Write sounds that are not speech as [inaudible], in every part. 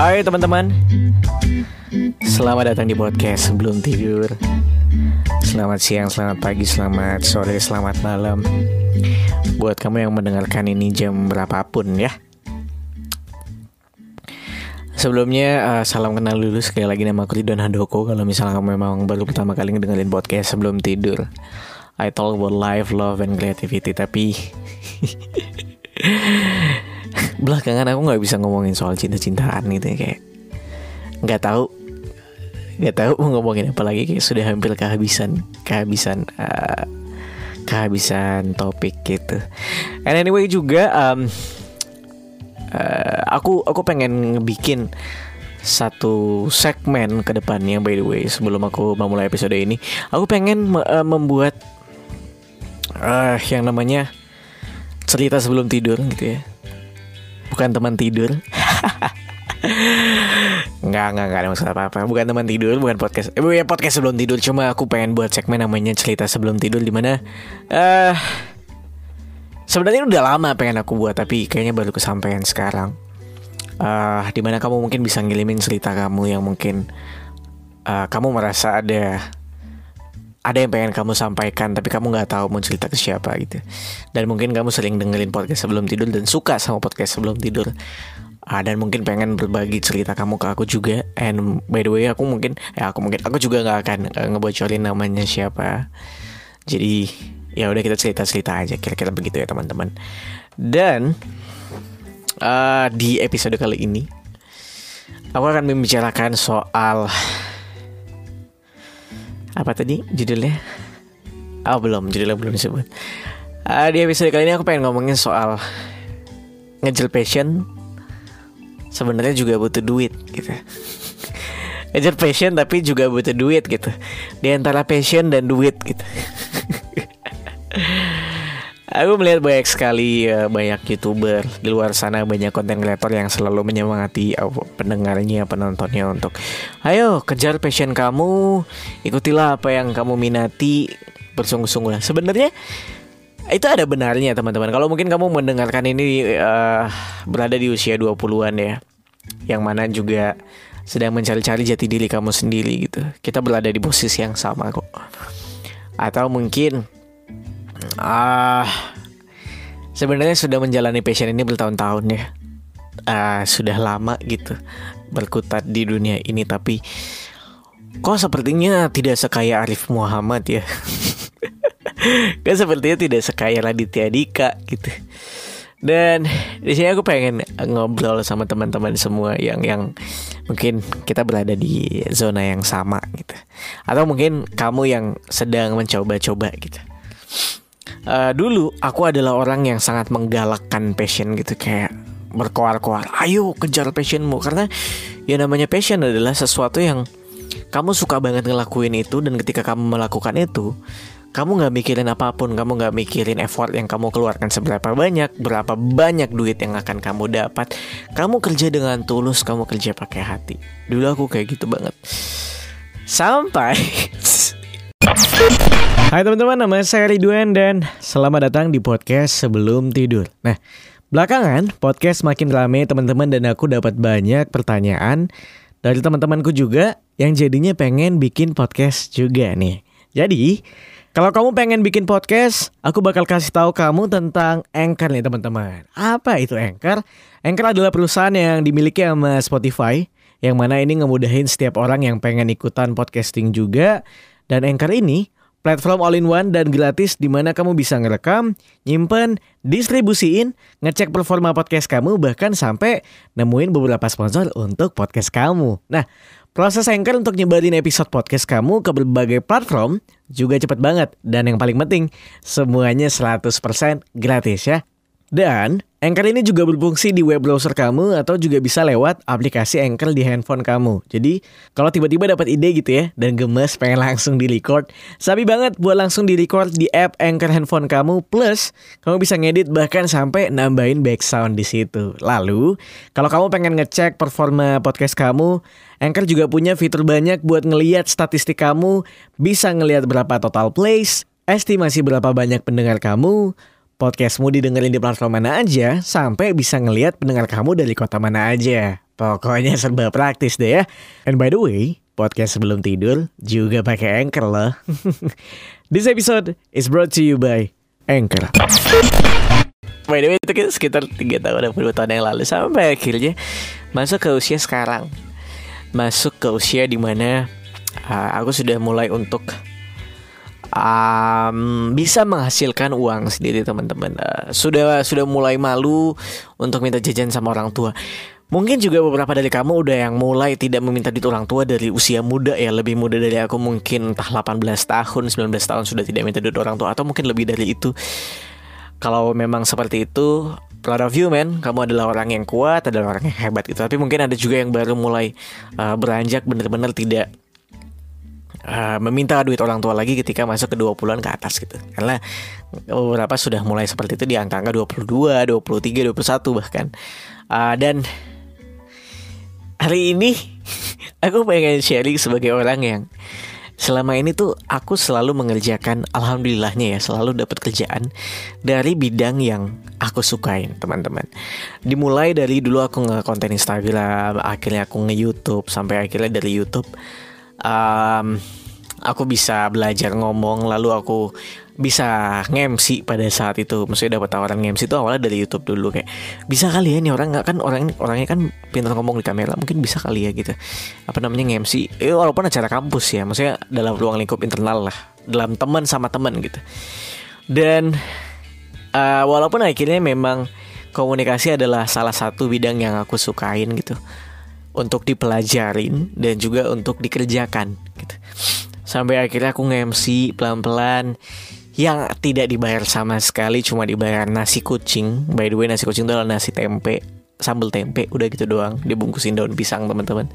Hai teman-teman. Selamat datang di podcast sebelum tidur. Selamat siang, selamat pagi, selamat sore, selamat malam. Buat kamu yang mendengarkan ini jam berapapun ya. Sebelumnya uh, salam kenal dulu sekali lagi nama aku Ridwan Handoko. Kalau misalnya kamu memang baru pertama kali ngedengerin podcast sebelum tidur I talk about life, love, and creativity. Tapi [laughs] belakangan aku nggak bisa ngomongin soal cinta-cintaan gitu ya kayak nggak tahu nggak tahu mau ngomongin apa lagi kayak sudah hampir kehabisan kehabisan uh, kehabisan topik gitu. And anyway juga um, uh, aku aku pengen bikin satu segmen ke depannya by the way sebelum aku memulai episode ini. Aku pengen uh, membuat uh, yang namanya cerita sebelum tidur gitu ya bukan teman tidur. Enggak, enggak, enggak ada masalah apa-apa. Bukan teman tidur, bukan podcast. Eh, ya podcast sebelum tidur. Cuma aku pengen buat segmen namanya cerita sebelum tidur Di mana uh, Sebenarnya udah lama pengen aku buat Tapi kayaknya baru kesampaian sekarang. Uh, Di mana kamu mungkin bisa ngirimin cerita kamu Yang mungkin uh, Kamu merasa ada ada yang pengen kamu sampaikan tapi kamu nggak tahu mau cerita ke siapa gitu. Dan mungkin kamu sering dengerin podcast sebelum tidur dan suka sama podcast sebelum tidur. Uh, dan mungkin pengen berbagi cerita kamu ke aku juga. And by the way aku mungkin ya aku mungkin aku juga nggak akan uh, ngebocorin namanya siapa. Jadi ya udah kita cerita cerita aja kira-kira begitu ya teman-teman. Dan uh, di episode kali ini aku akan membicarakan soal apa tadi judulnya? Oh belum, judulnya belum disebut. Uh, di episode kali ini aku pengen ngomongin soal ngejar passion. Sebenarnya juga butuh duit gitu. [laughs] ngejar passion tapi juga butuh duit gitu. Di antara passion dan duit gitu. [laughs] Aku melihat banyak sekali uh, banyak youtuber di luar sana banyak konten kreator yang selalu menyemangati uh, pendengarnya penontonnya untuk ayo kejar passion kamu ikutilah apa yang kamu minati bersungguh-sungguh. Sebenarnya itu ada benarnya teman-teman. Kalau mungkin kamu mendengarkan ini uh, berada di usia 20-an ya yang mana juga sedang mencari-cari jati diri kamu sendiri gitu. Kita berada di posisi yang sama kok. Atau mungkin Ah, uh, sebenarnya sudah menjalani passion ini bertahun-tahun ya. Uh, sudah lama gitu berkutat di dunia ini tapi kok sepertinya tidak sekaya Arif Muhammad ya. [laughs] kan sepertinya tidak sekaya Raditya Dika gitu. Dan di sini aku pengen ngobrol sama teman-teman semua yang yang mungkin kita berada di zona yang sama gitu. Atau mungkin kamu yang sedang mencoba-coba gitu uh, dulu aku adalah orang yang sangat menggalakkan passion gitu kayak berkoar-koar ayo kejar passionmu. Karena ya namanya passion adalah sesuatu yang kamu suka banget ngelakuin itu dan ketika kamu melakukan itu kamu nggak mikirin apa pun kamu nggak mikirin effort yang kamu keluarkan seberapa banyak berapa banyak duit yang akan kamu dapat. Kamu kerja dengan tulus kamu kerja pakai hati. Dulu aku kayak gitu banget. Sampai [laughs] Hai teman-teman, nama saya Ridwan dan selamat datang di podcast sebelum tidur. Nah, belakangan podcast makin rame teman-teman dan aku dapat banyak pertanyaan dari teman-temanku juga yang jadinya pengen bikin podcast juga nih. Jadi, kalau kamu pengen bikin podcast, aku bakal kasih tahu kamu tentang Anchor nih teman-teman. Apa itu Anchor? Anchor adalah perusahaan yang dimiliki sama Spotify, yang mana ini ngemudahin setiap orang yang pengen ikutan podcasting juga. Dan Anchor ini Platform all-in-one dan gratis di mana kamu bisa ngerekam, nyimpen, distribusiin, ngecek performa podcast kamu bahkan sampai nemuin beberapa sponsor untuk podcast kamu. Nah, proses Anchor untuk nyebarin episode podcast kamu ke berbagai platform juga cepet banget dan yang paling penting semuanya 100% gratis ya. Dan Anchor ini juga berfungsi di web browser kamu atau juga bisa lewat aplikasi Anchor di handphone kamu. Jadi kalau tiba-tiba dapat ide gitu ya dan gemes pengen [laughs] langsung di record, sabi banget buat langsung di record di app Anchor handphone kamu. Plus kamu bisa ngedit bahkan sampai nambahin background di situ. Lalu kalau kamu pengen ngecek performa podcast kamu, Anchor juga punya fitur banyak buat ngeliat statistik kamu, bisa ngeliat berapa total plays, estimasi berapa banyak pendengar kamu, podcastmu didengerin di platform mana aja sampai bisa ngelihat pendengar kamu dari kota mana aja. Pokoknya serba praktis deh ya. And by the way, podcast sebelum tidur juga pakai Anchor loh. [laughs] This episode is brought to you by Anchor. By the way itu kita sekitar 3 tahun atau 2 tahun yang lalu sampai akhirnya masuk ke usia sekarang. Masuk ke usia di mana uh, aku sudah mulai untuk um, bisa menghasilkan uang sendiri teman-teman. Uh, sudah sudah mulai malu untuk minta jajan sama orang tua. Mungkin juga beberapa dari kamu udah yang mulai tidak meminta duit orang tua dari usia muda ya. Lebih muda dari aku mungkin entah 18 tahun, 19 tahun sudah tidak minta duit orang tua. Atau mungkin lebih dari itu. Kalau memang seperti itu proud of you man. Kamu adalah orang yang kuat, adalah orang yang hebat gitu. Tapi mungkin ada juga yang baru mulai uh, beranjak benar-benar tidak uh, meminta duit orang tua lagi ketika masuk ke 20-an ke atas gitu. Karena beberapa sudah mulai seperti itu di angka-angka 22, 23, 21 bahkan. Uh, dan hari ini [laughs] aku pengen sharing sebagai orang yang selama ini tuh aku selalu mengerjakan alhamdulillahnya ya selalu dapat kerjaan dari bidang yang aku sukain teman-teman dimulai dari dulu aku nge konten Instagram akhirnya aku nge YouTube sampai akhirnya dari YouTube um, aku bisa belajar ngomong lalu aku bisa ngemsi pada saat itu. Maksudnya dapat tawaran ngemsi itu awalnya dari YouTube dulu kayak bisa kali ya nih orang nggak kan orang orangnya kan pintar ngomong di kamera mungkin bisa kali ya gitu. Apa namanya ngemsi eh, walaupun acara kampus ya maksudnya dalam ruang lingkup internal lah dalam teman sama teman gitu. Dan uh, walaupun akhirnya memang komunikasi adalah salah satu bidang yang aku sukain gitu untuk dipelajarin dan juga untuk dikerjakan gitu. Sampai akhirnya aku nge-MC pelan-pelan. Yang tidak dibayar sama sekali cuma dibayar nasi kucing. By the way nasi kucing itu adalah nasi tempe sambal tempe udah gitu doang. Dibungkusin daun pisang teman-teman.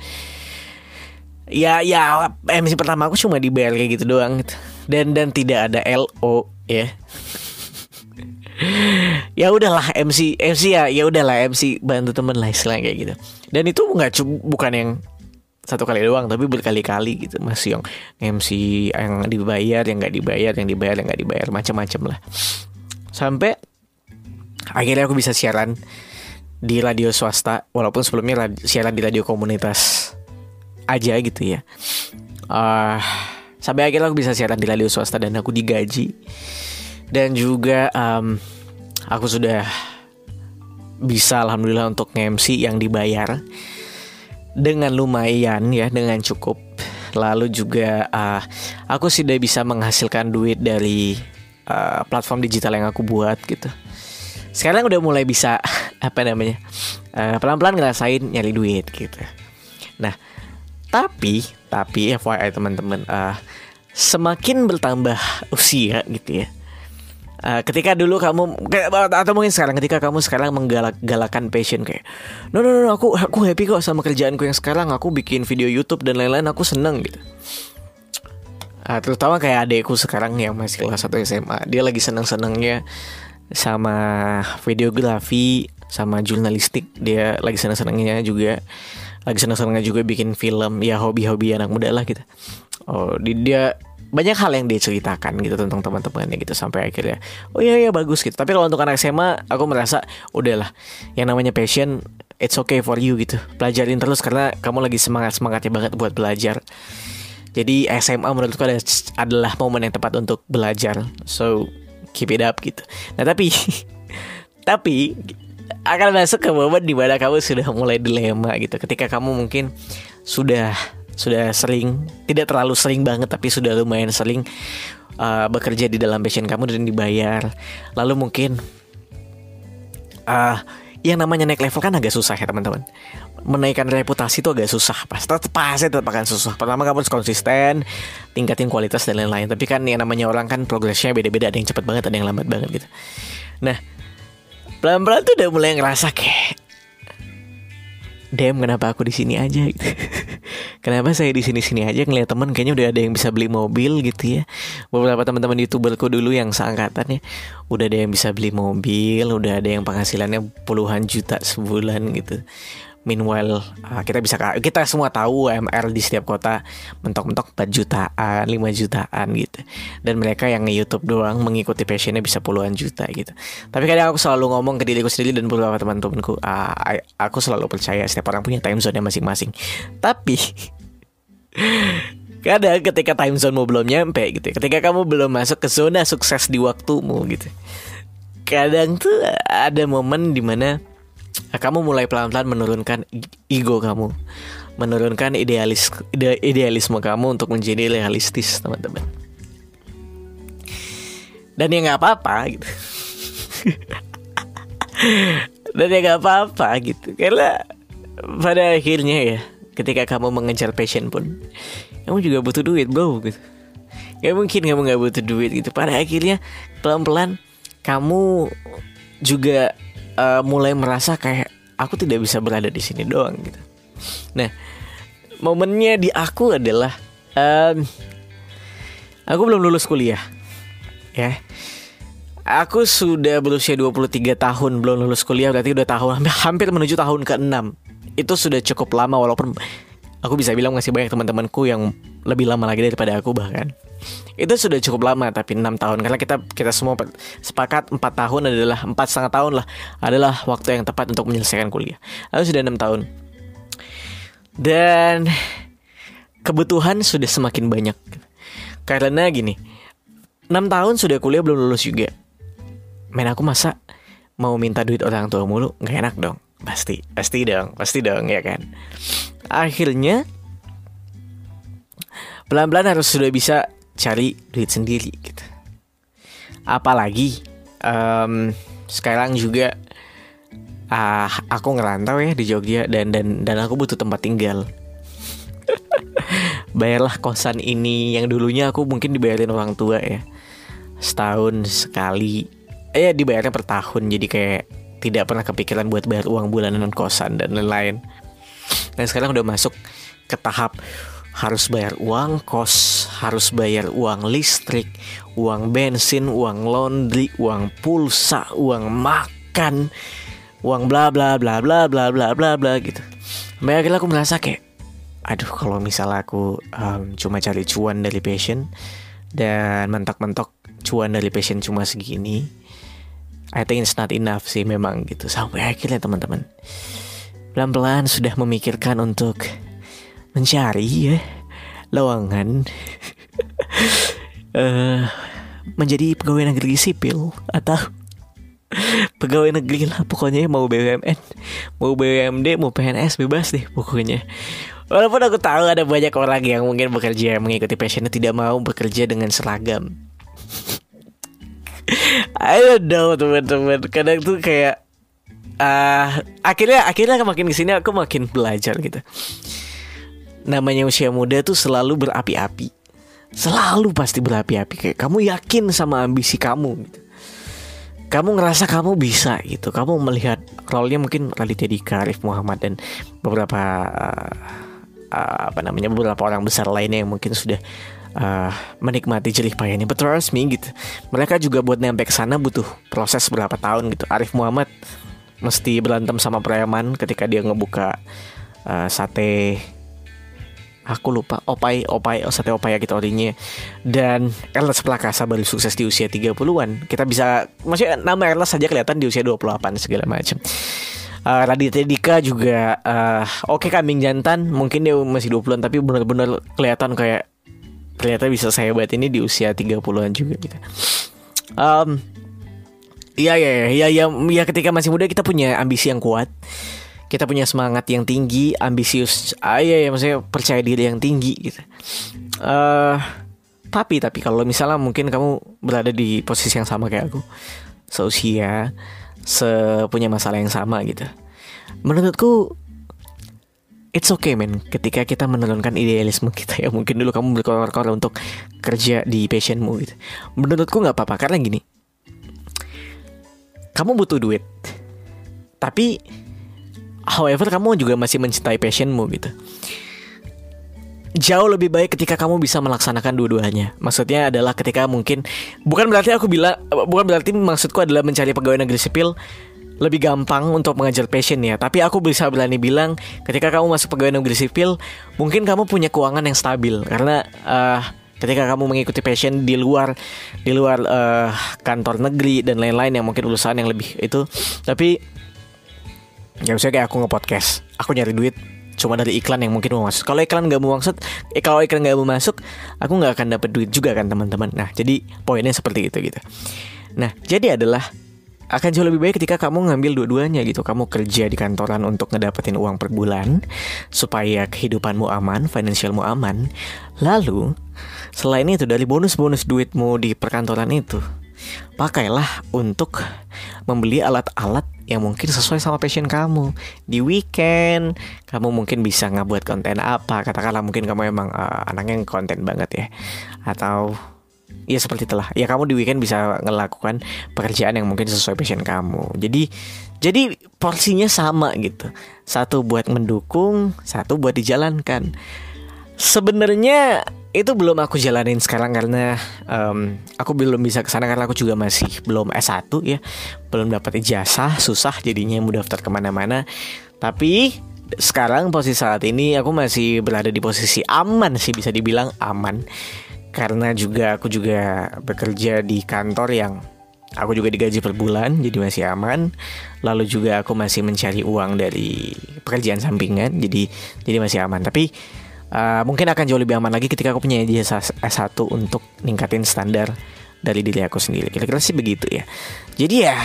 Ya ya MC pertama aku cuma dibayar kayak gitu doang gitu. dan dan tidak ada LO ya [laughs] ya udahlah MC MC ya ya udahlah MC bantu temen lah istilah kayak gitu. Dan itu nggak bukan yang satu kali doang tapi berkali-kali gitu. Masih yang MC yang dibayar yang nggak dibayar yang dibayar yang nggak dibayar macam-macam lah. Sampai akhirnya aku bisa siaran di radio swasta walaupun sebelumnya siaran di radio komunitas aja gitu ya. Uh, sampai akhirnya aku bisa siaran di radio swasta dan aku digaji dan juga um, aku sudah bisa alhamdulillah untuk MC yang dibayar dengan lumayan ya dengan cukup. Lalu juga uh, aku sudah bisa menghasilkan duit dari uh, platform digital yang aku buat gitu. Sekarang udah mulai bisa [laughs] apa namanya uh, pelan-pelan ngerasain nyari duit gitu. Nah tapi tapi FYI teman-teman uh, semakin bertambah usia gitu ya Uh, ketika dulu kamu atau mungkin sekarang ketika kamu sekarang menggalak-galakan passion kayak no, no no no aku aku happy kok sama kerjaanku yang sekarang aku bikin video YouTube dan lain-lain aku seneng gitu. Uh, terutama kayak adekku sekarang yang masih kelas 1 SMA dia lagi seneng-senengnya sama videografi sama jurnalistik dia lagi seneng-senengnya juga lagi seneng-senengnya juga bikin film ya hobi-hobi anak muda lah gitu. Oh dia banyak hal yang dia ceritakan gitu tentang teman-temannya gitu sampai akhirnya oh iya iya bagus gitu. Tapi kalau untuk anak SMA aku merasa udahlah yang namanya passion it's okay for you gitu. Pelajarin terus karena kamu lagi semangat semangatnya banget buat belajar. Jadi SMA menurutku ada, adalah momen yang tepat untuk belajar. So keep it up gitu. Nah tapi [laughs] tapi akan masuk ke momen di mana kamu sudah mulai dilema gitu. Ketika kamu mungkin sudah sudah sering tidak terlalu sering banget tapi sudah lumayan sering uh, bekerja di dalam passion kamu dan dibayar. Lalu mungkin uh, yang namanya naik level kan agak susah ya teman-teman. Menaikkan reputasi itu agak susah. Pas pasti tetap akan susah. Pertama kamu harus konsisten tingkatin kualitas dan lain-lain. Tapi kan yang namanya orang kan progresnya beda-beda. Ada yang cepat banget ada yang lambat banget gitu. Nah pelan-pelan tuh udah mulai ngerasa kayak Dem kenapa aku di sini aja? gitu. [laughs] kenapa saya di sini sini aja ngeliat temen? Kayaknya udah ada yang bisa beli mobil gitu ya. Beberapa teman-teman youtuberku dulu yang seangkatan ya udah ada yang bisa beli mobil udah ada yang penghasilannya puluhan juta sebulan gitu Meanwhile uh, kita bisa kita semua tahu UMR di setiap kota mentok-mentok 4 jutaan, 5 jutaan gitu. Dan mereka yang nge-YouTube doang mengikuti passionnya bisa puluhan juta gitu. Tapi kadang aku selalu ngomong ke diriku sendiri dan beberapa teman-temanku, uh, aku selalu percaya setiap orang punya time zone masing-masing. Tapi [laughs] kadang ketika time zone mau belum nyampe gitu, ketika kamu belum masuk ke zona sukses di waktumu gitu. Kadang tuh ada momen di mana Nah, kamu mulai pelan-pelan menurunkan ego kamu, menurunkan idealis ide, idealisme kamu untuk menjadi realistis, teman-teman. Dan ya nggak apa-apa gitu. [laughs] Dan ya nggak apa-apa gitu, karena pada akhirnya ya, ketika kamu mengejar passion pun, kamu juga butuh duit, bro. Gitu. Gak mungkin kamu nggak butuh duit gitu. Pada akhirnya pelan-pelan kamu juga uh, mulai merasa kayak aku tidak bisa berada di sini doang gitu. Nah, momennya di aku adalah um, aku belum lulus kuliah. Ya. Aku sudah berusia 23 tahun belum lulus kuliah berarti udah tahun hampir menuju tahun ke-6. Itu sudah cukup lama walaupun aku bisa bilang masih banyak teman-temanku yang lebih lama lagi daripada aku bahkan itu sudah cukup lama tapi enam tahun. Karena kita kita semua sepakat empat tahun adalah empat setengah tahun lah. Adalah waktu yang tepat untuk menyelesaikan kuliah. Lalu sudah enam tahun. Dan kebutuhan sudah semakin banyak. Karena gini enam tahun sudah kuliah belum lulus juga. Main aku masa mau minta duit orang tua mulu? Nggak enak dong. Pasti pasti dong pasti dong ya kan? Akhirnya pelan-pelan harus sudah bisa cari duit sendiri gitu. Apalagi um, sekarang juga uh, aku ngerantau ya di Jogja dan dan dan aku butuh tempat tinggal. [laughs] Bayarlah kosan ini yang dulunya aku mungkin dibayarin orang tua ya. Setahun sekali. Eh dibayarnya per tahun jadi kayak tidak pernah kepikiran buat bayar uang bulanan kosan dan lain-lain. Dan sekarang udah masuk ke tahap harus bayar uang kos, harus bayar uang listrik, uang bensin, uang laundry, uang pulsa, uang makan, uang bla bla bla bla bla bla bla bla gitu. Sampai akhirnya aku merasa kayak, aduh kalau misalnya aku um, cuma cari cuan dari passion dan mentok-mentok cuan dari passion cuma segini, I think it's not enough sih memang gitu. Sampai akhirnya teman-teman pelan-pelan sudah memikirkan untuk mencari ya lowongan uh, [laughs] menjadi pegawai negeri sipil atau [laughs] pegawai negeri lah pokoknya mau BUMN mau BUMD mau PNS bebas deh pokoknya. Walaupun aku tahu ada banyak orang yang mungkin bekerja mengikuti passionnya tidak mau bekerja dengan seragam. [laughs] I don't know teman-teman. Kadang tuh kayak uh, akhirnya akhirnya makin ke sini aku makin belajar gitu namanya usia muda tuh selalu berapi-api. Selalu pasti berapi-api kayak kamu yakin sama ambisi kamu gitu. Kamu ngerasa kamu bisa gitu. Kamu melihat role-nya mungkin Raditya Dika, Arif Muhammad dan beberapa uh, uh, apa namanya beberapa orang besar lainnya yang mungkin sudah uh, menikmati jerih payahnya. Betul resmi gitu. Mereka juga buat nyampe ke sana butuh proses berapa tahun gitu. Arif Muhammad mesti berantem sama preman ketika dia ngebuka uh, sate aku lupa. Opai Opai Sate Opai gitu orinya dan Erlas Prakasa baru sukses di usia 30-an kita bisa maksudnya nama Erlas saja kelihatan di usia 28 segala macam. Uh, Raditya Dika juga uh, oke okay, kambing jantan mungkin dia masih 20-an tapi benar-benar kelihatan kayak ternyata bisa saya buat ini di usia 30-an juga gitu. Um, Iya ya ya ya ya ketika masih muda kita punya ambisi yang kuat kita punya semangat yang tinggi, ambisius, ah, iya ya maksudnya percaya diri yang tinggi gitu. Uh, tapi tapi kalau misalnya mungkin kamu berada di posisi yang sama kayak aku, seusia, sepunya masalah yang sama gitu. Menurutku it's okay men ketika kita menurunkan idealisme kita ya mungkin dulu kamu berkoror-koror untuk kerja di passionmu gitu. Menurutku nggak apa-apa karena gini, kamu butuh duit, tapi However, kamu juga masih mencintai passionmu gitu. Jauh lebih baik ketika kamu bisa melaksanakan dua-duanya. Maksudnya adalah ketika mungkin bukan berarti aku bilang bukan berarti maksudku adalah mencari pegawai negeri sipil lebih gampang untuk mengejar passion ya. Tapi aku bisa berani bilang ketika kamu masuk pegawai negeri sipil, mungkin kamu punya keuangan yang stabil karena uh, ketika kamu mengikuti passion di luar di luar uh, kantor negeri dan lain-lain yang mungkin urusan yang lebih itu. Tapi ya misalnya kayak aku nge-podcast, aku nyari duit cuma dari iklan yang mungkin mau masuk. Kalau iklan nggak mau masuk, eh, kalau iklan nggak mau masuk, aku nggak akan dapat duit juga kan teman-teman. Nah, jadi poinnya seperti itu gitu. Nah, jadi adalah akan jauh lebih baik ketika kamu ngambil dua-duanya gitu. Kamu kerja di kantoran untuk ngedapetin uang per bulan supaya kehidupanmu aman, finansialmu aman. Lalu, selain itu dari bonus-bonus duitmu di perkantoran itu, pakailah untuk membeli alat-alat yang mungkin sesuai sama passion kamu. Di weekend, kamu mungkin bisa ngebuat konten apa? Katakanlah mungkin kamu emang uh, anaknya konten banget ya. Atau ya seperti itulah ya kamu di weekend bisa ngelakukan pekerjaan yang mungkin sesuai passion kamu jadi jadi porsinya sama gitu satu buat mendukung satu buat dijalankan sebenarnya itu belum aku jalanin sekarang karena um, aku belum bisa ke sana karena aku juga masih belum S1 ya. Belum dapat ijazah susah jadinya mau daftar ke mana-mana. Tapi sekarang posisi saat ini aku masih berada di posisi aman sih bisa dibilang aman. Karena juga aku juga bekerja di kantor yang aku juga digaji per bulan jadi masih aman. Lalu juga aku masih mencari uang dari pekerjaan sampingan jadi jadi masih aman. Tapi uh, mungkin akan jauh lebih aman lagi ketika aku punya jasa S1 untuk ningkatin standar dari diri aku sendiri. Kira-kira sih begitu ya. Jadi ya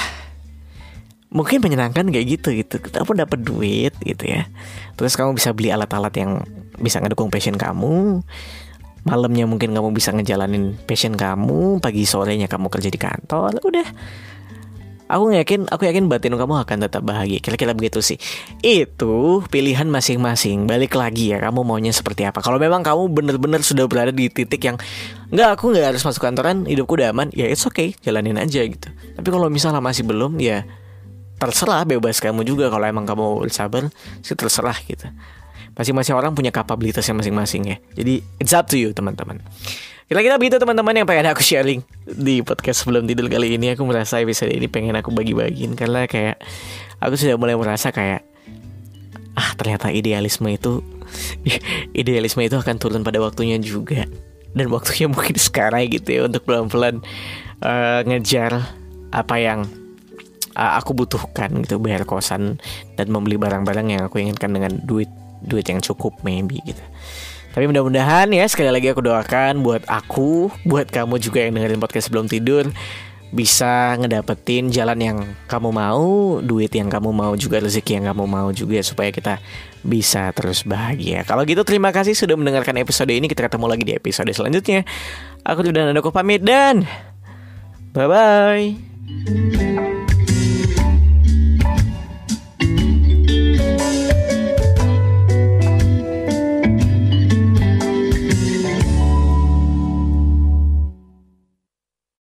mungkin menyenangkan kayak gitu gitu. Kamu dapat duit gitu ya. Terus kamu bisa beli alat-alat yang bisa ngedukung passion kamu. Malamnya mungkin kamu bisa ngejalanin passion kamu pagi sorenya kamu kerja di kantor udah aku yakin aku yakin batin kamu akan tetap bahagia. Kira-kira begitu sih. Itu pilihan masing-masing. Balik lagi ya kamu maunya seperti apa. Kalau memang kamu bener-bener sudah berada di titik yang nggak aku nggak harus masuk kantoran hidupku udah aman ya it's okay jalanin aja gitu. Tapi kalau misalnya masih belum ya terserah bebas kamu juga. Kalau emang kamu sabar sih terserah gitu. Masing-masing orang punya kapabilitasnya masing-masing ya. Jadi it's up to you teman-teman. Kira-kira begitu teman-teman yang pengen aku sharing di podcast sebelum tidur kali ini. Aku merasa episode ini pengen aku bagi-bagiin karena kayak aku sudah mulai merasa kayak ah ternyata idealisme itu [laughs] idealisme itu akan turun pada waktunya juga dan waktunya mungkin [laughs] sekarang gitu ya untuk pelan-pelan uh, ngejar apa yang uh, aku butuhkan gitu bayar kosan dan membeli barang-barang yang aku inginkan dengan duit duit yang cukup maybe gitu. Tapi mudah-mudahan ya sekali lagi aku doakan buat aku, buat kamu juga yang dengerin podcast sebelum tidur bisa ngedapetin jalan yang kamu mau, duit yang kamu mau juga rezeki yang kamu mau juga supaya kita bisa terus bahagia. Kalau gitu terima kasih sudah mendengarkan episode ini. Kita ketemu lagi di episode selanjutnya. Aku sudah Nandoko pamit dan bye bye.